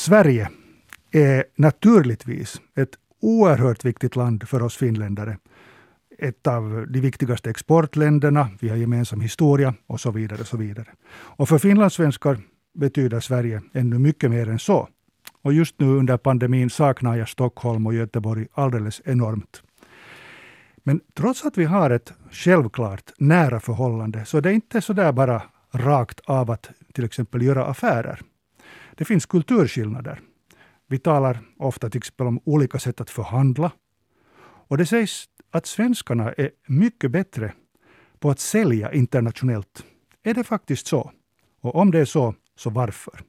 Sverige är naturligtvis ett oerhört viktigt land för oss finländare. Ett av de viktigaste exportländerna, vi har gemensam historia och så vidare. Och så vidare. Och för finlandssvenskar betyder Sverige ännu mycket mer än så. Och just nu under pandemin saknar jag Stockholm och Göteborg alldeles enormt. Men trots att vi har ett självklart nära förhållande så är det inte så där bara rakt av att till exempel göra affärer. Det finns kulturskillnader. Vi talar ofta till exempel om olika sätt att förhandla. Och det sägs att svenskarna är mycket bättre på att sälja internationellt. Är det faktiskt så? Och om det är så, så varför?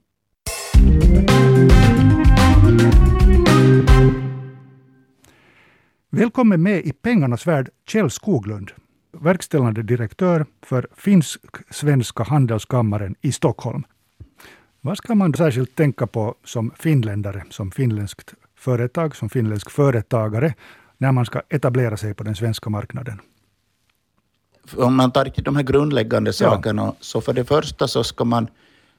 Välkommen med i pengarnas värld, Kjell Skoglund, verkställande direktör för Finsk-svenska handelskammaren i Stockholm. Vad ska man särskilt tänka på som finländare, som finländskt företag, som finländsk företagare, när man ska etablera sig på den svenska marknaden? Om man tar de här grundläggande sakerna, ja. så för det första så ska man,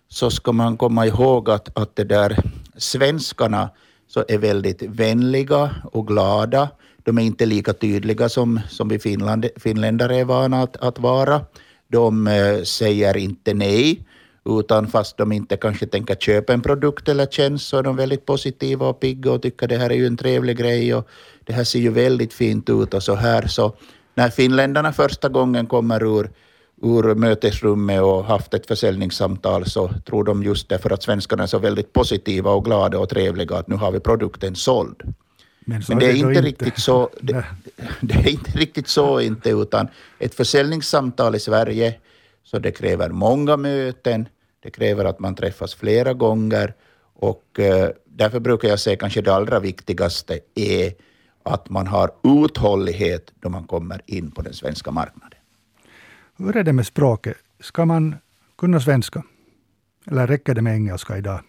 så ska man komma ihåg att, att det där svenskarna så är väldigt vänliga och glada. De är inte lika tydliga som, som vi Finland, finländare är vana att, att vara. De äh, säger inte nej utan fast de inte kanske tänker köpa en produkt eller tjänst så är de väldigt positiva och pigga och tycker det här är ju en trevlig grej och det här ser ju väldigt fint ut och så här. Så när finländarna första gången kommer ur, ur mötesrummet och haft ett försäljningssamtal så tror de just därför att svenskarna är så väldigt positiva och glada och trevliga att nu har vi produkten såld. Men, Men det, är, det inte riktigt så. Det, det, är inte riktigt så inte, utan ett försäljningssamtal i Sverige så det kräver många möten, det kräver att man träffas flera gånger och eh, därför brukar jag säga kanske det allra viktigaste är att man har uthållighet då man kommer in på den svenska marknaden. Hur är det med språket? Ska man kunna svenska? Eller räcker det med engelska idag?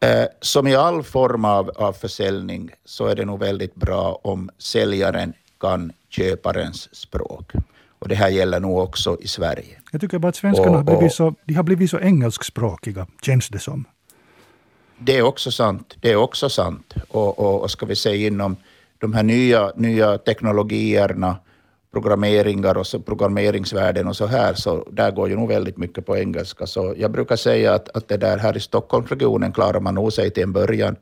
Eh, som i all form av, av försäljning så är det nog väldigt bra om säljaren kan köparens språk. Och det här gäller nog också i Sverige. Jag tycker bara att svenskarna och, har, blivit så, de har blivit så engelskspråkiga, känns det som. Det är också sant. Det är också sant. Och, och, och ska vi säga inom de här nya, nya teknologierna, programmeringar och så, programmeringsvärden och så här, så där går ju nog väldigt mycket på engelska. Så jag brukar säga att, att det där här i Stockholmsregionen klarar man nog sig till en början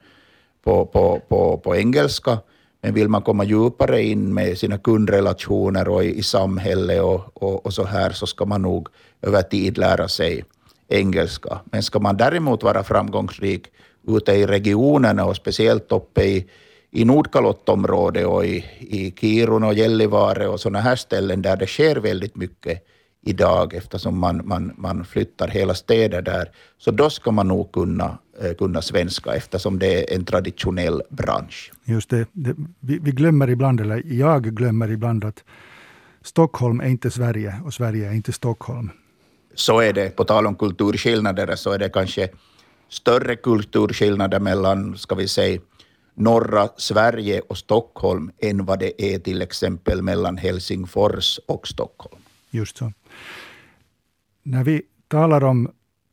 på, på, på, på engelska. Men vill man komma djupare in med sina kundrelationer och i, i samhället och, och, och, så här så ska man nog över tid lära sig engelska. Men ska man däremot vara framgångsrik ute i regionerna och speciellt uppe i, i Nordkalottområdet och i, i Kiruna och Gällivare och sådana här ställen där det sker väldigt mycket idag eftersom man, man, man flyttar hela städer där. Så då ska man nog kunna, eh, kunna svenska eftersom det är en traditionell bransch. Just det, det vi, vi, glömmer ibland, eller jag glömmer ibland att Stockholm är inte Sverige och Sverige är inte Stockholm. Så är det. På tal om kulturskillnader så är det kanske större kulturskillnader mellan, ska vi säga, norra Sverige och Stockholm än vad det är till exempel mellan Helsingfors och Stockholm. Just så. När vi talar om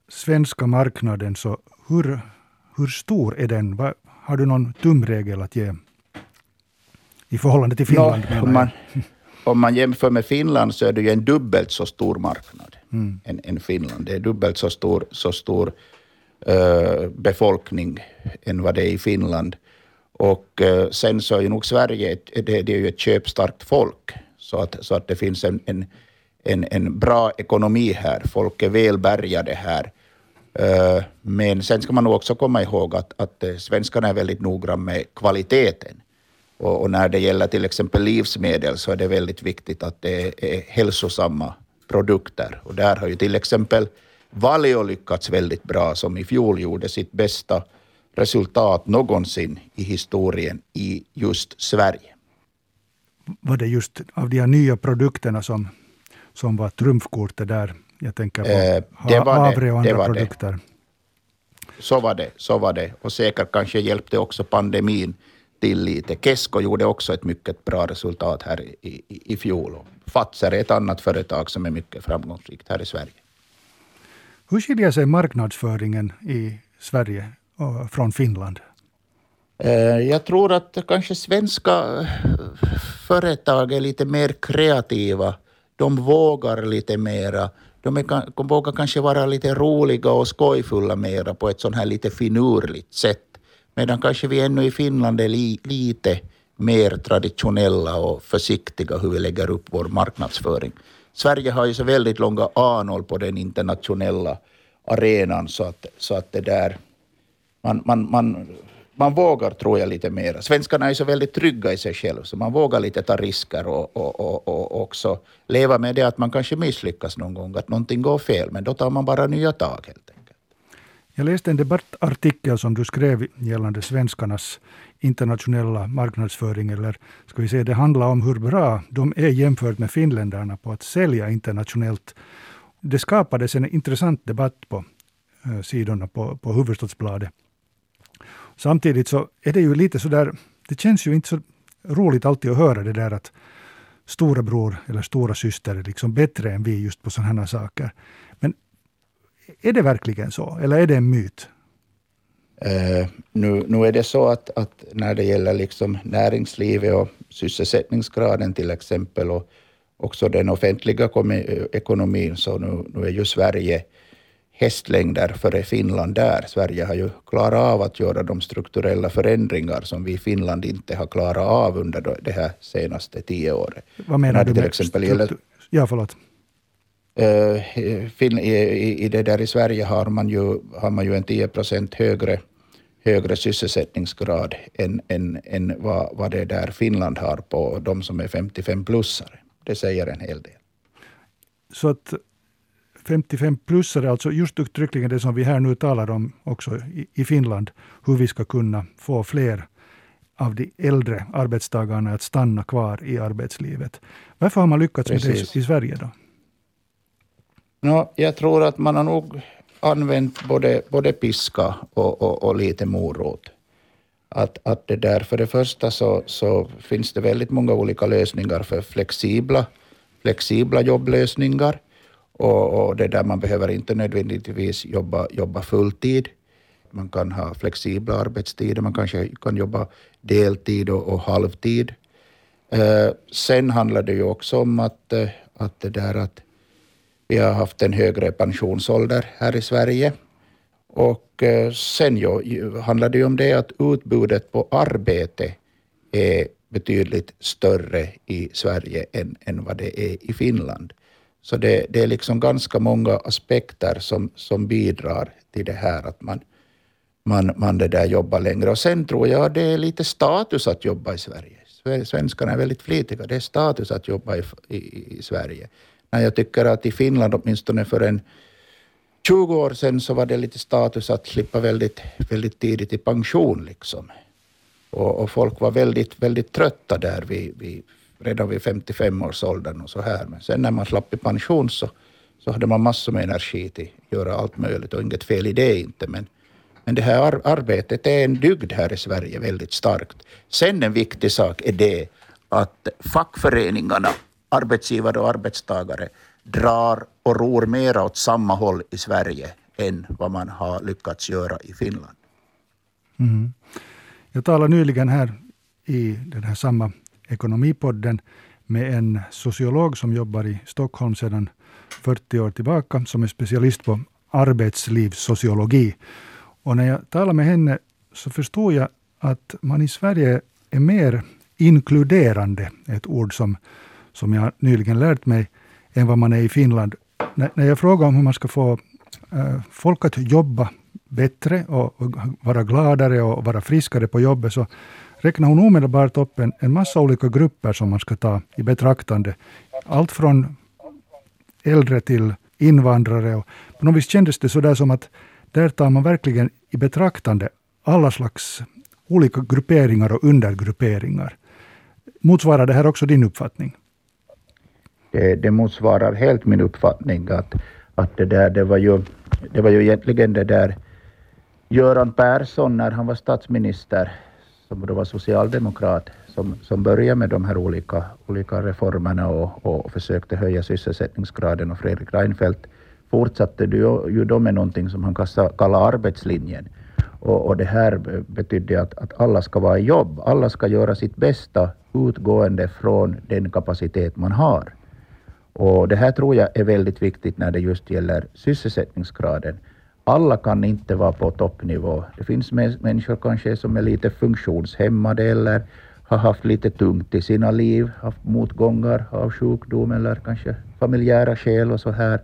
svenska marknaden, så hur, hur stor är den? Har du någon tumregel att ge i förhållande till Finland? No, om, man, om man jämför med Finland så är det ju en dubbelt så stor marknad mm. än, än Finland. Det är dubbelt så stor, så stor uh, befolkning än vad det är i Finland. Och uh, sen så är ju nog Sverige det, det är ju ett köpstarkt folk, så att, så att det finns en, en en, en bra ekonomi här. Folk är välbärgade här. Eh, men sen ska man nog också komma ihåg att, att eh, svenskarna är väldigt noggranna med kvaliteten. Och, och, när det gäller till exempel livsmedel så är det väldigt viktigt att det är hälsosamma produkter. Och där har ju till exempel Valio lyckats väldigt bra, som i fjol gjorde sitt bästa resultat någonsin i historien i just Sverige. Var det just av de här nya produkterna som som var trumfkortet där. Jag tänker på eh, det havre och andra produkter. Det. Så var det, så var det. Och säkert kanske hjälpte också pandemin till lite. Kesko gjorde också ett mycket bra resultat här i, i, i fjol. Fazer är ett annat företag som är mycket framgångsrikt här i Sverige. Hur skiljer sig marknadsföringen i Sverige från Finland? Eh, jag tror att kanske svenska företag är lite mer kreativa. De vågar lite mera. De, är, de vågar kanske vara lite roliga och skojfulla mera på ett sånt här lite finurligt sätt. Medan kanske vi ännu i Finland är li, lite mer traditionella och försiktiga hur vi lägger upp vår marknadsföring. Sverige har ju så väldigt långa anor på den internationella arenan så att, så att det där man, man, man, man vågar, tror jag, lite mer. Svenskarna är så väldigt trygga i sig själva, så man vågar lite ta risker och, och, och, och också leva med det att man kanske misslyckas någon gång, att någonting går fel, men då tar man bara nya tag helt enkelt. Jag läste en debattartikel som du skrev gällande svenskarnas internationella marknadsföring, eller ska vi säga det handlar om hur bra de är jämfört med finländarna på att sälja internationellt. Det skapades en intressant debatt på eh, sidorna på, på Hufvudstadsbladet. Samtidigt så är det ju lite sådär, det känns ju inte så roligt alltid att höra det där att storebror eller stora syster är liksom bättre än vi just på sådana här saker. Men är det verkligen så, eller är det en myt? Uh, nu, nu är det så att, att när det gäller liksom näringslivet och sysselsättningsgraden till exempel och också den offentliga eh, ekonomin, så nu, nu är ju Sverige hästlängder före Finland där. Sverige har ju klarat av att göra de strukturella förändringar som vi i Finland inte har klarat av under det här senaste tio året. Vad menar du med exempel gäller, Ja, förlåt. Uh, i, i, det där i Sverige har man ju, har man ju en 10 procent högre, högre sysselsättningsgrad än, än, än vad, vad det där Finland har på de som är 55-plussare. Det säger en hel del. Så att 55-plussare, alltså just uttryckligen det som vi här nu talar om också i, i Finland, hur vi ska kunna få fler av de äldre arbetstagarna att stanna kvar i arbetslivet. Varför har man lyckats Precis. med det i Sverige då? No, jag tror att man har nog använt både, både piska och, och, och lite morot. Att, att det där, för det första så, så finns det väldigt många olika lösningar för flexibla, flexibla jobblösningar. Och, och det där man behöver inte nödvändigtvis jobba, jobba fulltid. Man kan ha flexibla arbetstider, man kanske kan jobba deltid och, och halvtid. Eh, sen handlar det ju också om att, eh, att, det där att vi har haft en högre pensionsålder här i Sverige. Och eh, sen ju, handlar det ju om det att utbudet på arbete är betydligt större i Sverige än, än vad det är i Finland. Så det, det är liksom ganska många aspekter som, som bidrar till det här att man, man, man det där jobbar längre. Och sen tror jag det är lite status att jobba i Sverige. Svenskarna är väldigt flitiga. Det är status att jobba i, i, i Sverige. När jag tycker att i Finland, åtminstone för en 20 år sedan, så var det lite status att slippa väldigt, väldigt tidigt i pension. Liksom. Och, och folk var väldigt, väldigt trötta där vid, vid redan vid 55-årsåldern och så här. Men sen när man slapp i pension så, så hade man massor med energi till att göra allt möjligt och inget fel i det inte. Men, men det här ar arbetet är en dygd här i Sverige väldigt starkt. Sen en viktig sak är det att fackföreningarna, arbetsgivare och arbetstagare, drar och ror mera åt samma håll i Sverige än vad man har lyckats göra i Finland. Mm. Jag talade nyligen här i den här samma Ekonomipodden med en sociolog som jobbar i Stockholm sedan 40 år tillbaka, som är specialist på arbetslivssociologi. Och när jag talade med henne så förstod jag att man i Sverige är mer inkluderande, ett ord som, som jag nyligen lärt mig, än vad man är i Finland. När, när jag frågar om hur man ska få äh, folk att jobba bättre och, och, vara gladare och vara friskare på jobbet, så räknar hon omedelbart upp en, en massa olika grupper som man ska ta i betraktande. Allt från äldre till invandrare. Och på något vis kändes det sådär som att där tar man verkligen i betraktande alla slags olika grupperingar och undergrupperingar. Motsvarar det här också din uppfattning? Det, det motsvarar helt min uppfattning att, att det där, det var ju, det var ju egentligen det där Göran Persson när han var statsminister som då var socialdemokrat, som, som började med de här olika, olika reformerna och, och försökte höja sysselsättningsgraden och Fredrik Reinfeldt fortsatte ju, ju då med någonting som han kallade arbetslinjen. Och, och det här betydde att, att alla ska vara i jobb. Alla ska göra sitt bästa utgående från den kapacitet man har. Och det här tror jag är väldigt viktigt när det just gäller sysselsättningsgraden. Alla kan inte vara på toppnivå. Det finns människor kanske som är lite funktionshämmade eller har haft lite tungt i sina liv, haft motgångar av sjukdom eller kanske familjära skäl och så här.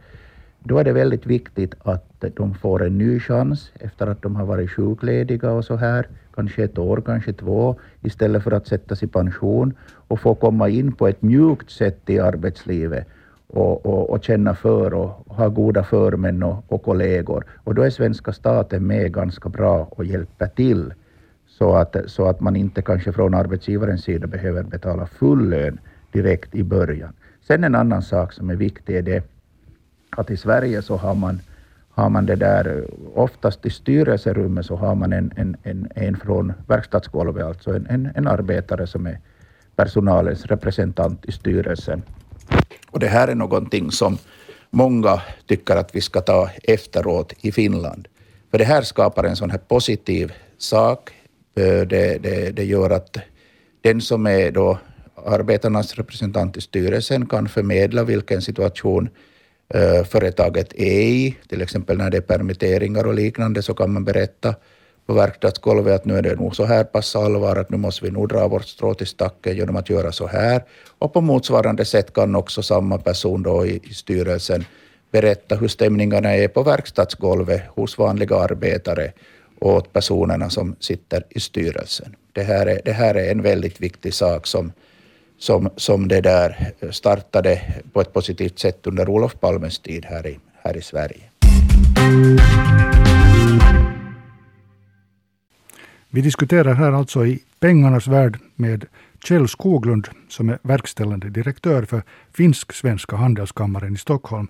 Då är det väldigt viktigt att de får en ny chans efter att de har varit sjuklediga och så här, kanske ett år, kanske två, istället för att sättas i pension och få komma in på ett mjukt sätt i arbetslivet och, och, och känna för och ha goda förmän och, och kollegor. Och då är svenska staten med ganska bra och hjälper till så att, så att man inte kanske från arbetsgivarens sida behöver betala full lön direkt i början. Sen en annan sak som är viktig är det att i Sverige så har man, har man det där, oftast i styrelserummet så har man en, en, en, en från verkstadsgolvet, alltså en, en, en arbetare som är personalens representant i styrelsen. Och det här är någonting som många tycker att vi ska ta efteråt i Finland. För det här skapar en sån här positiv sak. Eh, det, det, det gör att den som är då arbetarnas representant i styrelsen kan förmedla vilken situation eh, företaget är i. Till exempel när det är permitteringar och liknande så kan man berätta på verkstadsgolvet att nu är det nog så här pass allvar att nu måste vi nog dra vårt strå till stacken genom att göra så här. Och på motsvarande sätt kan också samma person då i, i styrelsen berätta hur stämningarna är på verkstadsgolvet hos vanliga arbetare och åt personerna som sitter i styrelsen. Det här är, det här är en väldigt viktig sak som, som, som det där startade på ett positivt sätt under Olof Palmes tid här i, här i Sverige. Vi diskuterar här alltså i pengarnas värld med Kjell Skoglund som är verkställande direktör för Finsk-svenska handelskammaren i Stockholm.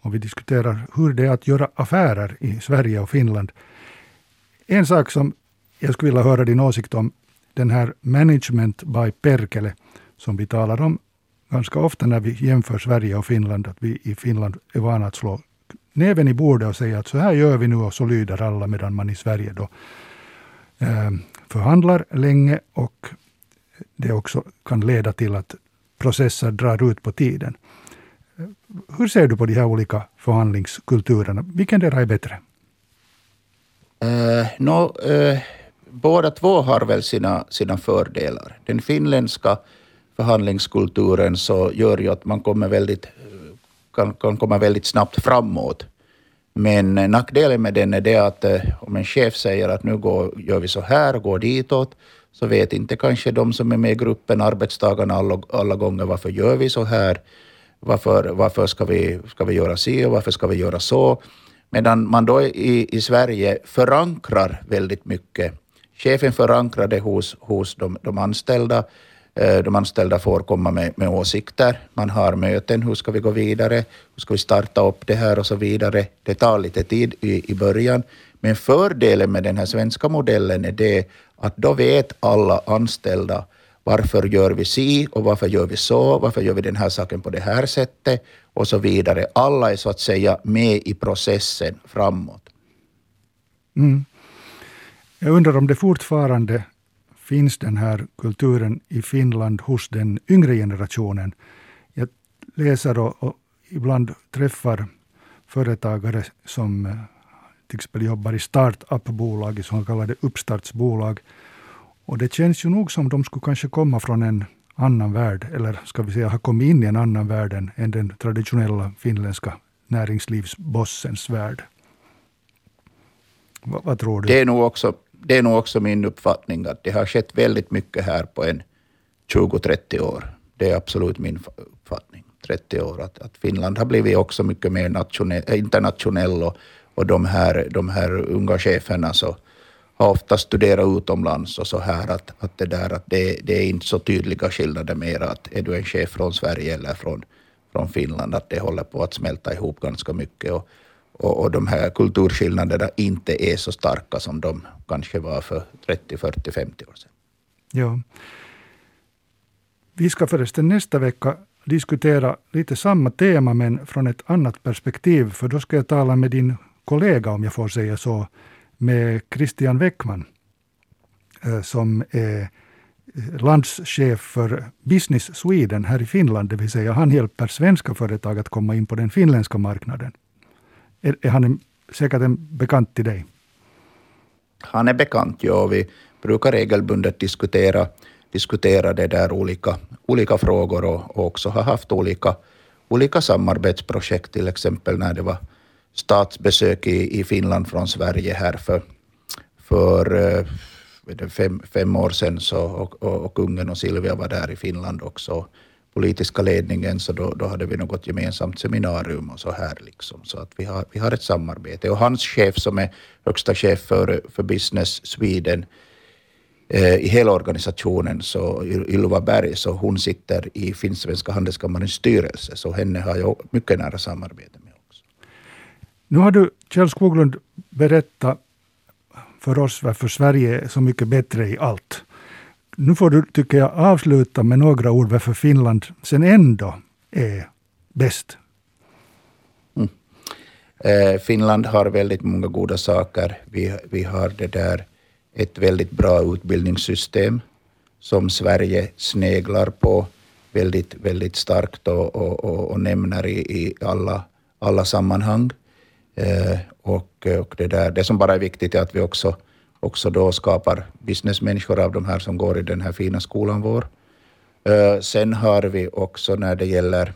Och vi diskuterar hur det är att göra affärer i Sverige och Finland. En sak som jag skulle vilja höra din åsikt om, den här management by Perkele som vi talar om ganska ofta när vi jämför Sverige och Finland, att vi i Finland är vana att slå näven i bordet och säga att så här gör vi nu och så lyder alla, medan man i Sverige då Eh, förhandlar länge och det också kan leda till att processer drar ut på tiden. Hur ser du på de här olika förhandlingskulturerna? Vilken är bättre? Eh, uh, no, uh, eh, båda två har väl sina, sina fördelar. Den finländska förhandlingskulturen så gör ju att man kommer väldigt, kan, kan komma väldigt snabbt framåt. Men nackdelen med den är det att eh, om en chef säger att nu går, gör vi så här och går ditåt, så vet inte kanske de som är med i gruppen, arbetstagarna, alla, alla gånger varför gör vi så här? Varför, varför ska, vi, ska vi göra si och varför ska vi göra så? Medan man då i, i Sverige förankrar väldigt mycket. Chefen förankrar det hos, hos de, de anställda. Eh, de anställda får komma med, med åsikter. Man har möten. Hur ska vi gå vidare? Hur ska vi starta upp det här och så vidare? Det tar lite tid i, i början. Men fördelen med den här svenska modellen är det att då vet alla anställda varför gör vi si och varför gör vi så, varför gör vi den här saken på det här sättet och så vidare. Alla är så att säga med i processen framåt. Mm. Jag undrar om det fortfarande finns den här kulturen i Finland hos den yngre generationen. Jag läser och, och ibland träffar företagare som eh, till exempel jobbar i startup-bolag, som kallar det uppstartsbolag. Och det känns ju nog som de skulle kanske komma från en annan värld, eller ska vi säga ha kommit in i en annan värld än, den traditionella finländska näringslivsbossens värld. Vad, vad tror du? Det är, nog också, det är nog också min uppfattning att det har skett väldigt mycket här på en 20-30 år. Det är absolut min uppfattning. 30 år. Att, att Finland har blivit också mycket mer nationell, eh, internationell och, och de, här, de här unga cheferna så har ofta studerat utomlands och så här att, att, det, där, att det, det är inte så tydliga skillnader mer att är du en chef från Sverige eller från, från Finland, att det håller på att smälta ihop ganska mycket och, och, och de här kulturskillnaderna inte är så starka som de kanske var för 30, 40, 50 år sedan. Ja. Vi ska förresten nästa vecka diskutera lite samma tema men från ett annat perspektiv, för då ska jag tala med din kollega, om jag får säga så, med Christian Weckman eh, som är eh, landschef för Business Sweden här i Finland, det vill säga han hjälper svenska företag att komma in på den finländska marknaden. Är, är han en, säkert en bekant till dig? Han är bekant, ja. Vi brukar regelbundet diskutera, diskutera det där olika, olika frågor och, och också har haft olika, olika samarbetsprojekt, till exempel när det var statsbesök i, i Finland från Sverige här för, för eh, fem, fem år sedan så, och, och, och kungen och Silvia var där i Finland också politiska ledningen, så då, då hade vi något gemensamt seminarium och så här. Liksom. Så att vi har, vi har ett samarbete. Och hans chef som är högsta chef för, för Business Sweden eh, i hela organisationen, så Ylva Berg, så hon sitter i Finsk-svenska handelskammarens styrelse, så henne har jag mycket nära samarbete med också. Nu har du, Kjell Skoglund, berättat för oss varför Sverige är så mycket bättre i allt. Nu får du, tycker jag, avsluta med några ord varför Finland sen ändå är bäst. Mm. Eh, Finland har väldigt många goda saker. Vi, vi har det där ett väldigt bra utbildningssystem som Sverige sneglar på väldigt, väldigt starkt och, och, och, och nämner i, i alla, alla sammanhang. Eh, och, och det, där, det som bara är viktigt är att vi också också då skapar businessmänniskor av de här som går i den här fina skolan vår. Eh, sen har vi också när det gäller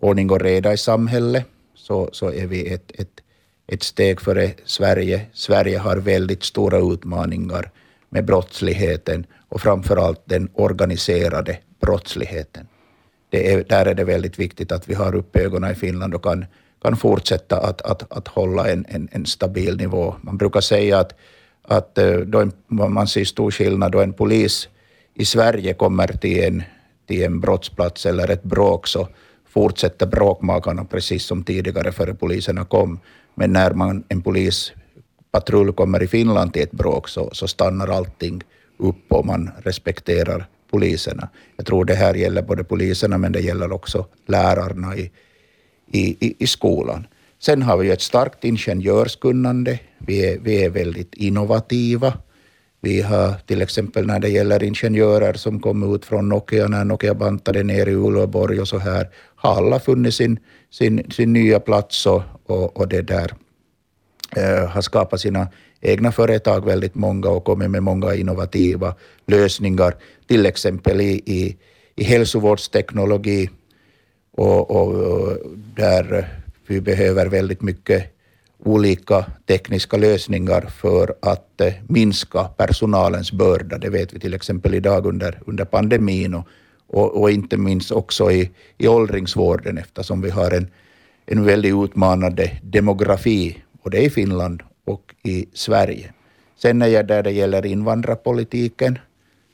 ordning och reda i samhället, så, så är vi ett, ett, ett steg före Sverige. Sverige har väldigt stora utmaningar med brottsligheten och framför allt den organiserade brottsligheten. Det är, där är det väldigt viktigt att vi har upp ögonen i Finland och kan, kan fortsätta att, att, att hålla en, en, en stabil nivå. Man brukar säga att att eh, då en, man ser stor skillnad då en polis i Sverige kommer till en, till en brottsplats eller ett bråk så fortsätter bråkmakarna precis som tidigare före poliserna kom. Men när man, en polispatrull kommer i Finland till ett bråk så, så stannar allting upp och man respekterar poliserna. Jag tror det här gäller både poliserna men det gäller också lärarna i, i, i skolan. Sen har vi ett starkt ingenjörskunnande. Vi är, vi är väldigt innovativa. Vi har till exempel när det gäller ingenjörer som kom ut från Nokia när Nokia bantade ner i Uleåborg och så här, har alla funnit sin, sin, sin nya plats och, och, och det där eh, har skapat sina egna företag väldigt många och kommit med många innovativa lösningar, till exempel i, i, i hälsovårdsteknologi och, och, och där vi behöver väldigt mycket olika tekniska lösningar för att eh, minska personalens börda. Det vet vi till exempel idag under, under pandemin och, och, och, inte minst också i, i åldringsvården eftersom vi har en, en väldigt utmanande demografi både i Finland och i Sverige. Sen när där det gäller invandrarpolitiken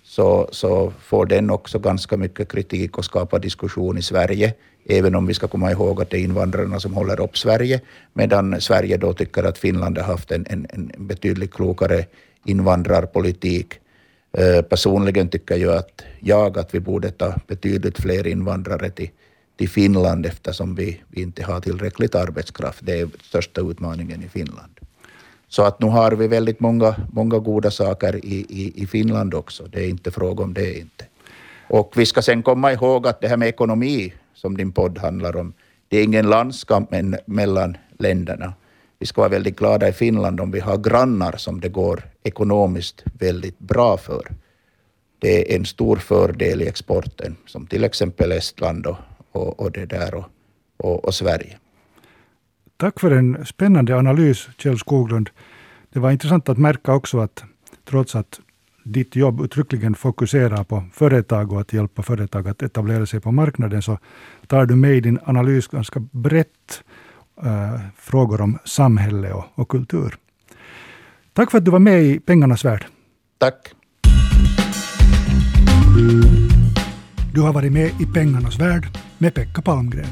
så, så får den också ganska mycket kritik och skapar diskussion i Sverige även om vi ska komma ihåg att det är invandrarna som håller upp Sverige, medan Sverige då tycker att Finland har haft en, en, en betydligt klokare invandrarpolitik. Eh, personligen tycker jag att, jag att vi borde ta betydligt fler invandrare till, till Finland eftersom vi, vi inte har tillräckligt arbetskraft. Det är största utmaningen i Finland. Så att nu har vi väldigt många, många goda saker i, i, i Finland också. Det är inte fråga om det inte. Och vi ska sen komma ihåg att det här med ekonomi som din podd handlar om. Det är ingen landskamp mellan länderna. Vi ska vara väldigt glada i Finland om vi har grannar som det går ekonomiskt väldigt bra för. Det är en stor fördel i exporten, som till exempel Estland och, och, och det där och, och, och Sverige. Tack för en spännande analys, Kjell Skoglund. Det var intressant att märka också att trots att ditt jobb uttryckligen fokuserar på företag och att hjälpa företag att etablera sig på marknaden, så tar du med i din analys ganska brett äh, frågor om samhälle och, och kultur. Tack för att du var med i Pengarnas värld. Tack. Du har varit med i Pengarnas värld med Pekka Palmgren.